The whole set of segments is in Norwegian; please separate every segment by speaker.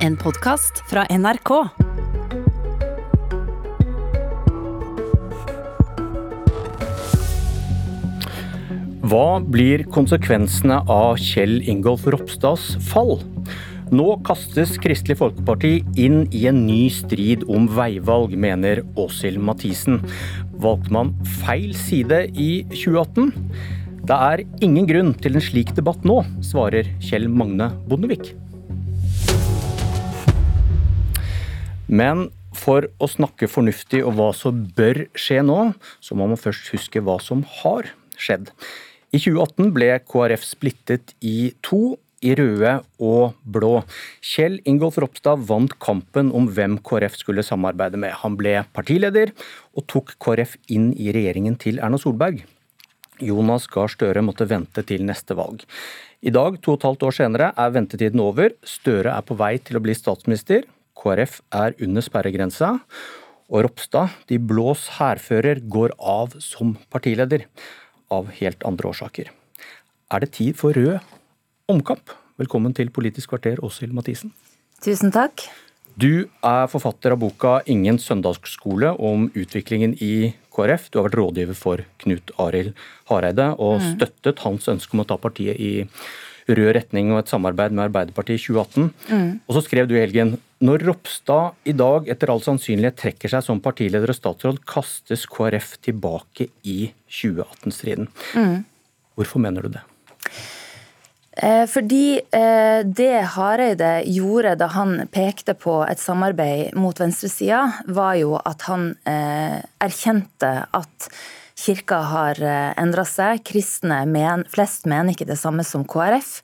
Speaker 1: En podkast fra NRK.
Speaker 2: Hva blir konsekvensene av Kjell Ingolf Ropstads fall? Nå kastes Kristelig Folkeparti inn i en ny strid om veivalg, mener Åshild Mathisen. Valgte man feil side i 2018? Det er ingen grunn til en slik debatt nå, svarer Kjell Magne Bondevik. Men for å snakke fornuftig og hva som bør skje nå, så må man først huske hva som har skjedd. I 2018 ble KrF splittet i to, i røde og blå. Kjell Ingolf Ropstad vant kampen om hvem KrF skulle samarbeide med. Han ble partileder, og tok KrF inn i regjeringen til Erna Solberg. Jonas Gahr Støre måtte vente til neste valg. I dag, to og et halvt år senere, er ventetiden over. Støre er på vei til å bli statsminister. KrF er under sperregrensa. Og Ropstad, de blås hærfører, går av som partileder. Av helt andre årsaker. Er det tid for rød omkamp? Velkommen til Politisk kvarter, Åshild Mathisen.
Speaker 3: Tusen takk.
Speaker 2: Du er forfatter av boka 'Ingen søndagsskole' om utviklingen i KrF. Du har vært rådgiver for Knut Arild Hareide og mm. støttet hans ønske om å ta partiet i rød retning og et samarbeid med Arbeiderpartiet i 2018. Mm. Og så skrev du i helgen når Ropstad i dag etter all sannsynlighet trekker seg som partileder og statsråd, kastes KrF tilbake i 2018-striden. Mm. Hvorfor mener du det?
Speaker 3: Eh, fordi eh, det Hareide gjorde da han pekte på et samarbeid mot venstresida, var jo at han eh, erkjente at kirka har endra seg. Kristne men, flest mener ikke det samme som KrF.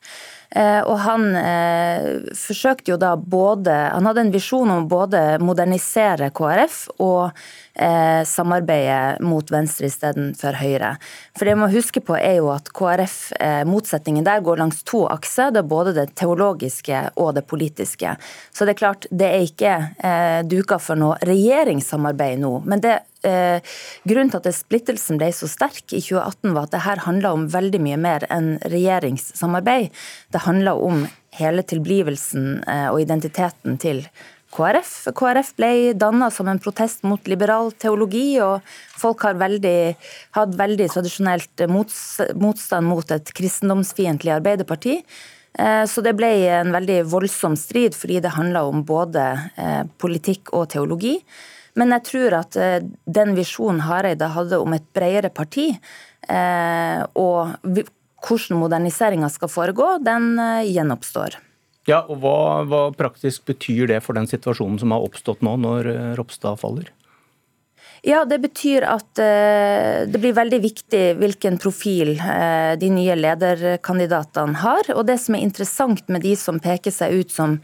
Speaker 3: Og han eh, forsøkte jo da både Han hadde en visjon om både modernisere KrF og eh, samarbeide mot venstre istedenfor høyre. For det man må huske på er jo at KrF, eh, motsetningen der, går langs to akser. Det er både det teologiske og det politiske. Så det er klart, det er ikke eh, duka for noe regjeringssamarbeid nå. men det Eh, grunnen til at splittelsen ble så sterk i 2018, var at det her handla om veldig mye mer enn regjeringssamarbeid. Det handla om hele tilblivelsen eh, og identiteten til KrF. KrF ble danna som en protest mot liberal teologi, og folk har veldig, hatt veldig tradisjonelt motstand mot et kristendomsfiendtlig Arbeiderparti. Eh, så det ble en veldig voldsom strid, fordi det handla om både eh, politikk og teologi. Men jeg tror at eh, den visjonen Hareide hadde om et bredere parti, og hvordan moderniseringa skal foregå, den gjenoppstår.
Speaker 2: Ja, og hva, hva, praktisk betyr det for den situasjonen som har oppstått nå, når eh, Ropstad faller?
Speaker 3: Ja, Det betyr at uh, det blir veldig viktig hvilken profil uh, de nye lederkandidatene har. Og det som er interessant med de som peker seg ut som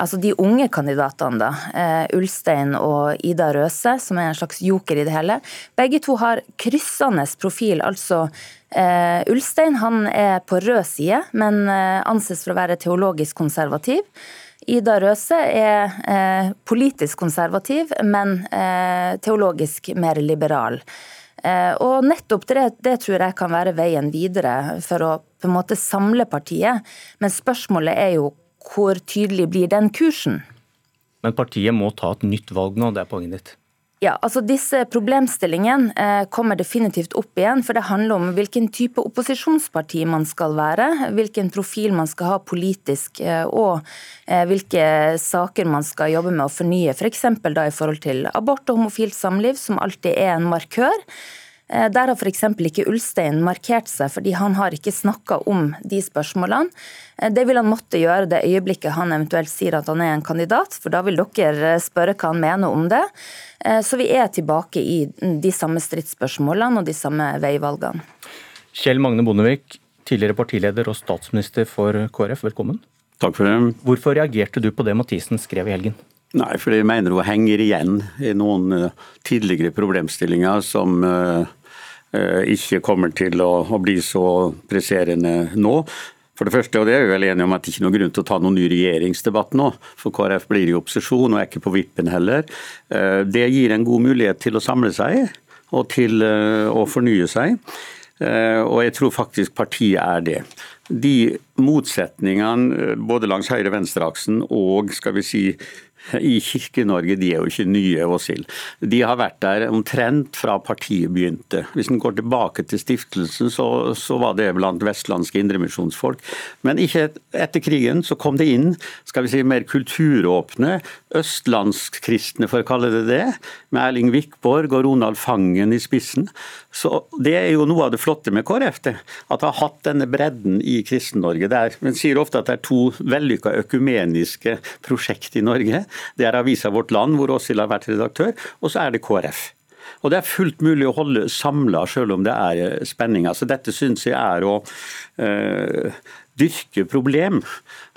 Speaker 3: altså de unge kandidatene, da, uh, Ulstein og Ida Røse, som er en slags joker i det hele, begge to har kryssende profil. altså Uh, Ulstein han er på rød side, men anses for å være teologisk konservativ. Ida Røse er eh, politisk konservativ, men teologisk mer liberal. Og nettopp det, det, tror jeg kan være veien videre for å på en måte samle partiet. Men spørsmålet er jo hvor tydelig blir den kursen?
Speaker 2: Men partiet må ta et nytt valg nå, det er poenget ditt?
Speaker 3: Ja, altså Disse problemstillingene eh, kommer definitivt opp igjen. For det handler om hvilken type opposisjonsparti man skal være. Hvilken profil man skal ha politisk, eh, og eh, hvilke saker man skal jobbe med å fornye. F.eks. For da i forhold til abort og homofilt samliv, som alltid er en markør. Eh, der har f.eks. ikke Ulstein markert seg, fordi han har ikke snakka om de spørsmålene. Eh, det vil han måtte gjøre det øyeblikket han eventuelt sier at han er en kandidat, for da vil dere eh, spørre hva han mener om det. Så vi er tilbake i de samme stridsspørsmålene og de samme veivalgene.
Speaker 2: Kjell Magne Bondevik, tidligere partileder og statsminister for KrF, velkommen.
Speaker 4: Takk for det.
Speaker 2: Hvorfor reagerte du på det Mathisen skrev i helgen?
Speaker 4: Nei, fordi jeg mener hun henger igjen i noen tidligere problemstillinger som ikke kommer til å bli så presserende nå. For det første, og det er vi vel enige om at det ikke er noen grunn til å ta noen ny regjeringsdebatt nå. For KrF blir i opposisjon og er ikke på vippen heller. Eh, det gir en god mulighet til å samle seg og til eh, å fornye seg. og jeg tror faktisk partiet er det. De motsetningene både langs høyre-venstre-aksen og skal vi si i Kirke-Norge de er jo ikke nye, Åshild. De har vært der omtrent fra partiet begynte. Hvis en går tilbake til stiftelsen, så, så var det blant vestlandske indremisjonsfolk. Men ikke etter krigen så kom det inn skal vi si, mer kulturåpne østlandskristne, for å kalle det det, med Erling Vikborg og Ronald Fangen i spissen. Så Det er jo noe av det flotte med KrF, det, at det har hatt denne bredden i Kristen-Norge. Men sier ofte at det er to vellykka økumeniske prosjekt i Norge. Det er Avisa Vårt Land, hvor Åshild har vært redaktør, og så er det KrF. Og Det er fullt mulig å holde samla, selv om det er spenninger. Så dette syns jeg er å øh, dyrke problem,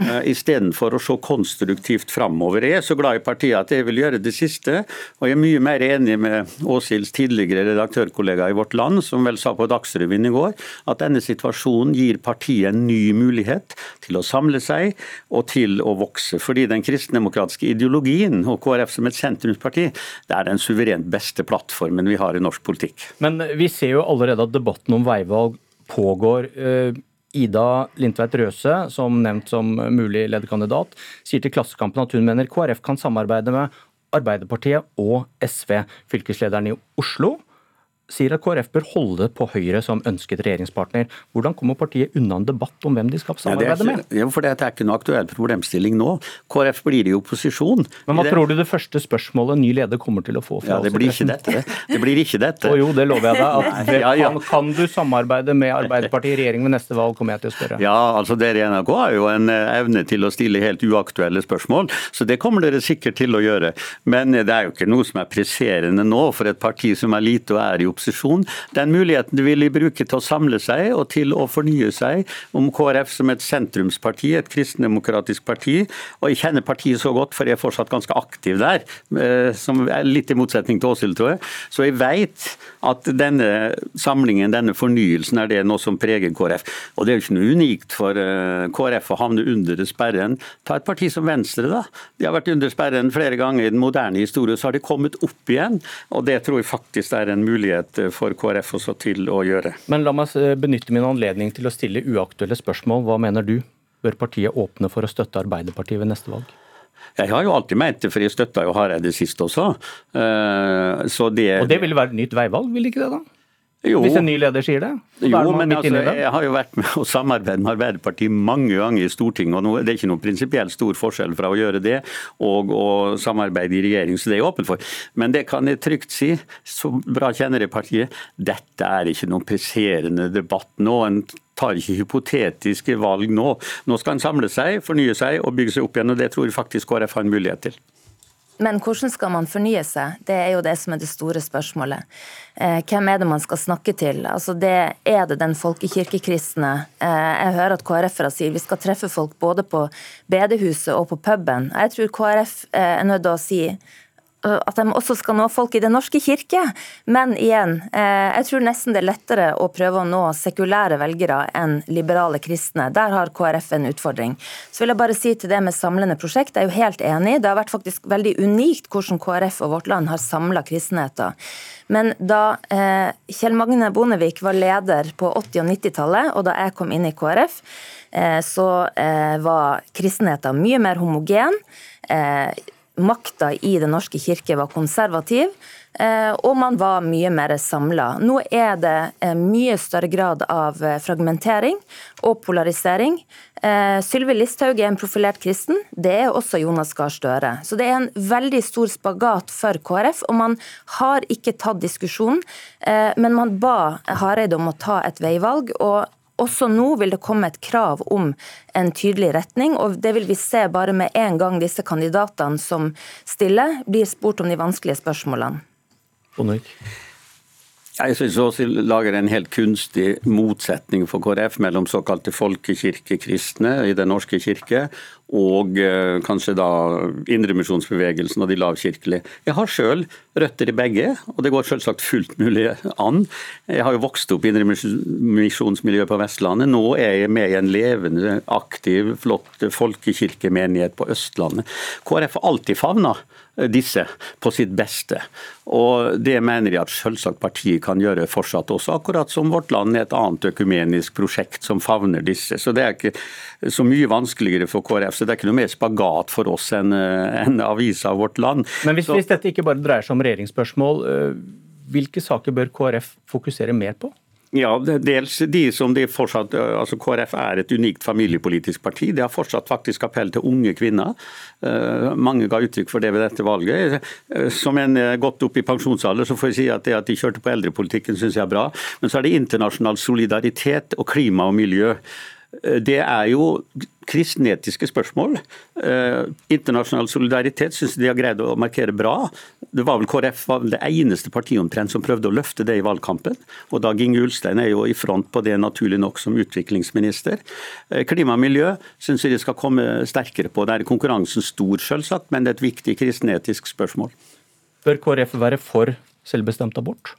Speaker 4: uh, istedenfor å se konstruktivt framover. Jeg er så glad i partiet at jeg vil gjøre det siste, og jeg er mye mer enig med Åshilds tidligere redaktørkollega i Vårt Land, som vel sa på Dagsrevyen i går, at denne situasjonen gir partiet en ny mulighet til å samle seg og til å vokse. Fordi den kristendemokratiske ideologien og KrF som et sentrumsparti, det er den suverent beste plattformen vi har i norsk politikk.
Speaker 2: Men vi ser jo allerede at debatten om veivalg pågår. Uh Ida Lindtveit Røse, som nevnt som mulig lederkandidat, sier til Klassekampen at hun mener KrF kan samarbeide med Arbeiderpartiet og SV. Fylkeslederen i Oslo sier at KrF bør holde på Høyre som ønsket regjeringspartner. Hvordan kommer partiet unna en debatt om hvem de skal samarbeide
Speaker 4: ja,
Speaker 2: med?
Speaker 4: Ja, for Det er ikke noe aktuell problemstilling nå. KrF blir i opposisjon.
Speaker 2: Men Hva det... tror du det første spørsmålet ny leder kommer til å få
Speaker 4: fra ja, det blir ikke dette. Det blir ikke dette.
Speaker 2: Og jo, det lover jeg deg. At ja, ja. Kan, kan, du samarbeide med Arbeiderpartiet i regjering ved neste valg, kommer jeg til å spørre.
Speaker 4: Ja, altså Dere i NRK har jo en eh, evne til å stille helt uaktuelle spørsmål, så det kommer dere sikkert til å gjøre. Men det er jo ikke noe som er presserende nå for et parti som er lite og er i opposisjon. Den muligheten vil de bruke til å samle seg og til å fornye seg om KrF som et sentrumsparti, et kristendemokratisk parti. Og jeg kjenner partiet så godt, for jeg er fortsatt ganske aktiv der, eh, som er litt i motsetning til Åshild, tror jeg. Så jeg veit at denne samlingen, denne fornyelsen, er det noe som preger KrF. Og det er jo ikke noe unikt for eh, KrF å havne under sperren. Ta et parti som Venstre, da. De har vært under sperren flere ganger i den moderne historien, så har de kommet opp igjen. Og det tror jeg faktisk er en mulighet for for KrF også til å gjøre.
Speaker 2: Men la meg benytte min anledning til å stille uaktuelle spørsmål. Hva mener du? Bør partiet åpne for å støtte Arbeiderpartiet ved neste valg?
Speaker 4: Jeg har jo alltid ment det, for jeg støtta jo Hareide sist også.
Speaker 2: Eh, så det, og det ville være et nytt veivalg, vil ikke det da? Jo. Hvis en ny leder sier det?
Speaker 4: Jo, men altså, jeg har jo vært med å samarbeide med Arbeiderpartiet mange ganger i Stortinget. og Det er ikke noen prinsipielt stor forskjell fra å gjøre det og å samarbeide i regjering, så det er jeg åpen for. Men det kan jeg trygt si, så bra kjenner jeg partiet, dette er ikke noen presserende debatt nå. En tar ikke hypotetiske valg nå. Nå skal en samle seg, fornye seg og bygge seg opp igjen, og det tror jeg faktisk KrF har en mulighet til.
Speaker 3: Men hvordan skal man fornye seg? Det er jo det som er det store spørsmålet. Eh, hvem er det man skal snakke til? Altså det, er det den folkekirkekristne? Eh, jeg hører at KrF-ere sier vi skal treffe folk både på bedehuset og på puben. Jeg tror KrF eh, er nødt til å si at de også skal nå folk i Den norske kirke. Men igjen, jeg tror nesten det er lettere å prøve å nå sekulære velgere enn liberale kristne. Der har KrF en utfordring. Så vil jeg bare si til det med samlende prosjekt, jeg er jo helt enig. Det har vært faktisk veldig unikt hvordan KrF og Vårt Land har samla kristenheten. Men da Kjell Magne Bondevik var leder på 80- og 90-tallet, og da jeg kom inn i KrF, så var kristenheten mye mer homogen. Makta i Den norske kirke var konservativ, eh, og man var mye mer samla. Nå er det eh, mye større grad av eh, fragmentering og polarisering. Sylvi Listhaug er en profilert kristen, det er også Jonas Gahr Støre. Så det er en veldig stor spagat for KrF, og man har ikke tatt diskusjonen. Men man ba Hareide om å ta et veivalg, og også nå vil det komme et krav om en tydelig retning, og det vil vi se bare med en gang disse kandidatene som stiller, blir spurt om de vanskelige spørsmålene.
Speaker 2: Bondevik.
Speaker 4: Jeg synes også lager en helt kunstig motsetning for KrF mellom såkalte folkekirkekristne i Den norske kirke og eh, kanskje da indremisjonsbevegelsen og de lavkirkelige. Jeg har sjøl røtter i begge, og det går selvsagt fullt mulig an. Jeg har jo vokst opp i indremisjonsmiljøet på Vestlandet. Nå er jeg med i en levende, aktiv, flott folkekirkemenighet på Østlandet. KrF har alltid favna disse på sitt beste. Og Det mener jeg at selvsagt partiet kan gjøre fortsatt også, akkurat som Vårt Land er et annet økumenisk prosjekt som favner disse. Så Det er ikke så mye vanskeligere for KrF. Så Det er ikke noe mer spagat for oss enn en avisa Vårt Land.
Speaker 2: Men hvis, hvis dette ikke bare dreier seg om regjeringsspørsmål, eh, hvilke saker bør KrF fokusere mer på?
Speaker 4: Ja, dels de som de fortsatt, altså KrF er et unikt familiepolitisk parti. De har fortsatt faktisk appell til unge kvinner. Eh, mange ga uttrykk for det ved dette valget. Eh, som en godt opp i pensjonsalder, så får jeg si at det at de kjørte på eldrepolitikken syns jeg er bra. Men så er det internasjonal solidaritet og klima og miljø. Eh, det er jo kristenetiske spørsmål. Eh, internasjonal solidaritet syns de har greid å markere bra. Det var vel KrF var det eneste partiet omtrent som prøvde å løfte det i valgkampen. Og Dag Inge Ulstein er jo i front på det, naturlig nok, som utviklingsminister. Eh, klima og miljø syns jeg de skal komme sterkere på. Der er konkurransen stor, selvsagt, men det er et viktig kristenetisk spørsmål.
Speaker 2: Bør KrF være for selvbestemt abort?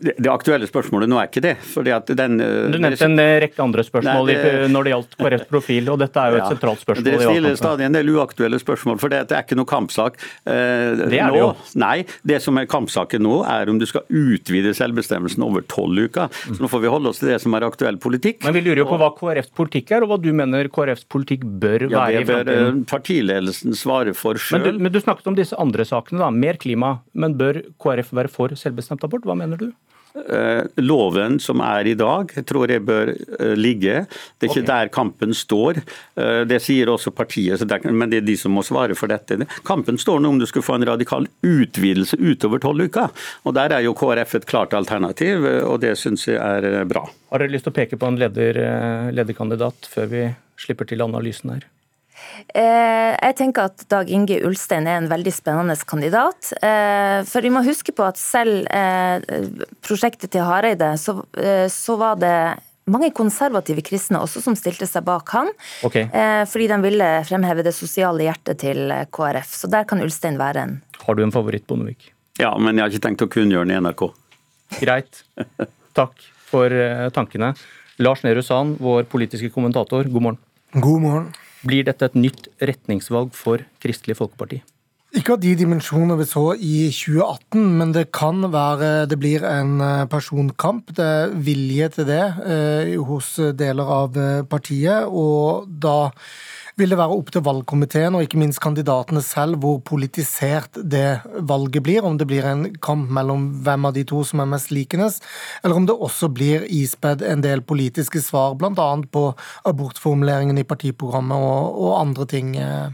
Speaker 4: Det aktuelle spørsmålet nå er ikke det. fordi at den...
Speaker 2: Eh, du nevnte en eh, rekke andre spørsmål Nei, det, når det gjaldt KrFs profil, og dette er jo et ja, sentralt spørsmål.
Speaker 4: Det stiller stadig en del uaktuelle spørsmål, for det er ikke noe kampsak.
Speaker 2: Eh, det er nå, det jo.
Speaker 4: Nei, det som er kampsaken nå, er om du skal utvide selvbestemmelsen over tolv uker. Så nå får vi holde oss til det som er aktuell politikk.
Speaker 2: Men Vi lurer jo på hva KrFs politikk er, og hva du mener KrFs politikk bør ja, være i
Speaker 4: framtiden. Det bør partiledelsen svare for sjøl.
Speaker 2: Men, men, du snakket om disse andre sakene, da. Mer klima. Men bør KrF være for selvbestemt abort? Hva mener du?
Speaker 4: Eh, loven som er i dag, tror jeg bør eh, ligge. Det er ikke okay. der kampen står. Eh, det sier også partiet, men det er de som må svare for dette. Kampen står nå om du skulle få en radikal utvidelse utover tolv uker. Og Der er jo KrF et klart alternativ, og det syns jeg er bra.
Speaker 2: Har dere lyst til å peke på en leder, lederkandidat før vi slipper til analysen her?
Speaker 3: Eh, jeg tenker at Dag Inge Ulstein er en veldig spennende kandidat. Eh, for vi må huske på at selv eh, prosjektet til Hareide, så, så var det mange konservative kristne også som stilte seg bak han.
Speaker 2: Okay.
Speaker 3: Fordi de ville fremheve det sosiale hjertet til KrF. Så der kan Ulstein være en.
Speaker 2: Har du en favoritt, Bondevik?
Speaker 4: Ja, men jeg har ikke tenkt å kunngjøre den i NRK.
Speaker 2: Greit. Takk for tankene. Lars Nehru Sand, vår politiske kommentator, god morgen.
Speaker 5: God morgen.
Speaker 2: Blir dette et nytt retningsvalg for Kristelig Folkeparti?
Speaker 5: Ikke av de dimensjoner vi så i 2018, men det kan være det blir en eh, personkamp. Det er vilje til det eh, hos deler av eh, partiet, og da vil det være opp til valgkomiteen og ikke minst kandidatene selv hvor politisert det valget blir. Om det blir en kamp mellom hvem av de to som er mest likenes? eller om det også blir ispedd en del politiske svar, bl.a. på abortformuleringen i partiprogrammet og, og andre ting eh,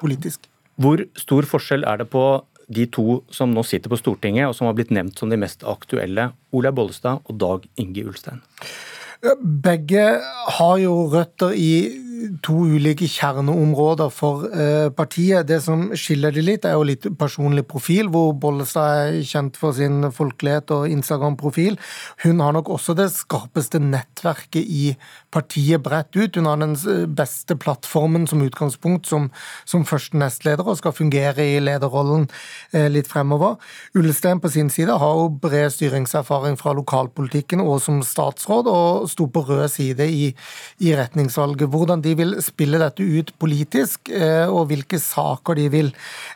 Speaker 5: politisk.
Speaker 2: Hvor stor forskjell er det på de to som nå sitter på Stortinget, og som har blitt nevnt som de mest aktuelle, Olaug Bollestad og Dag Inge Ulstein?
Speaker 5: Begge har jo røtter i to ulike kjerneområder for eh, partiet. Det som skiller de litt, er jo litt personlig profil, hvor Bollestad er kjent for sin folkelighet og Instagram-profil. Hun har nok også det skarpeste nettverket i partiet bredt ut. Hun har den beste plattformen som utgangspunkt som, som første nestleder, og skal fungere i lederrollen eh, litt fremover. Ullestein på sin side har jo bred styringserfaring fra lokalpolitikken og som statsråd, og sto på rød side i, i retningsvalget. Hvordan de de vil spille dette ut politisk, eh, og hvilke saker de vil,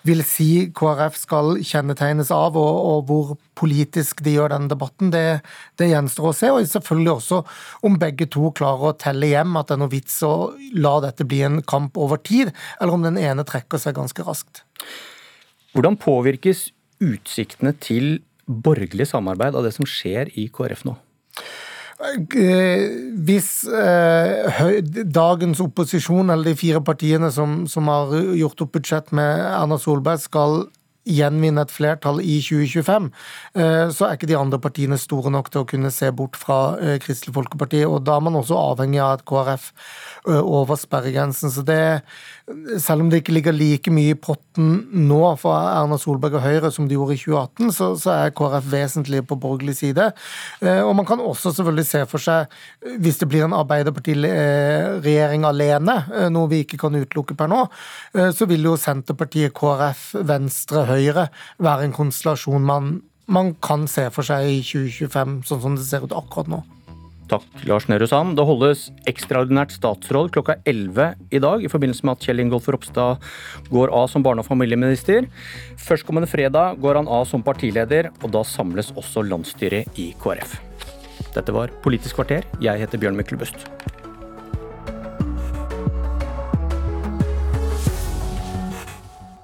Speaker 5: vil si KrF skal kjennetegnes av, og, og, hvor politisk de gjør denne debatten, det, det, gjenstår å se. Og selvfølgelig også om begge to klarer å telle hjem at det er noe vits å la dette bli en kamp over tid, eller om den ene trekker seg ganske raskt.
Speaker 2: Hvordan påvirkes utsiktene til borgerlig samarbeid av det som skjer i KrF nå?
Speaker 5: Eh, hvis eh, dagens opposisjon, eller de fire partiene som, som har gjort opp budsjett med Erna Solberg, skal gjenvinne et flertall i 2025, så er ikke de andre partiene store nok til å kunne se bort fra Kristelig Folkeparti. Og da er man også avhengig av at KrF over sperregrensen. Så det, selv om det ikke ligger like mye i potten nå for Erna Solberg og Høyre som de gjorde i 2018, så, så er KrF vesentlig på borgerlig side. Og man kan også selvfølgelig se for seg, hvis det blir en Arbeiderparti-regjering alene, noe vi ikke kan utelukke per nå, så vil jo Senterpartiet, KrF, Venstre, Høyre være en konstellasjon man, man kan se for seg i 2025, sånn som det ser ut akkurat nå.
Speaker 2: Takk, Lars Nehru Sand. Det holdes ekstraordinært statsråd klokka 11 i dag i forbindelse med at Kjell Ingolf Ropstad går av som barne- og familieminister. Førstkommende fredag går han av som partileder, og da samles også landsstyret i KrF. Dette var Politisk kvarter. Jeg heter Bjørn Myklebust.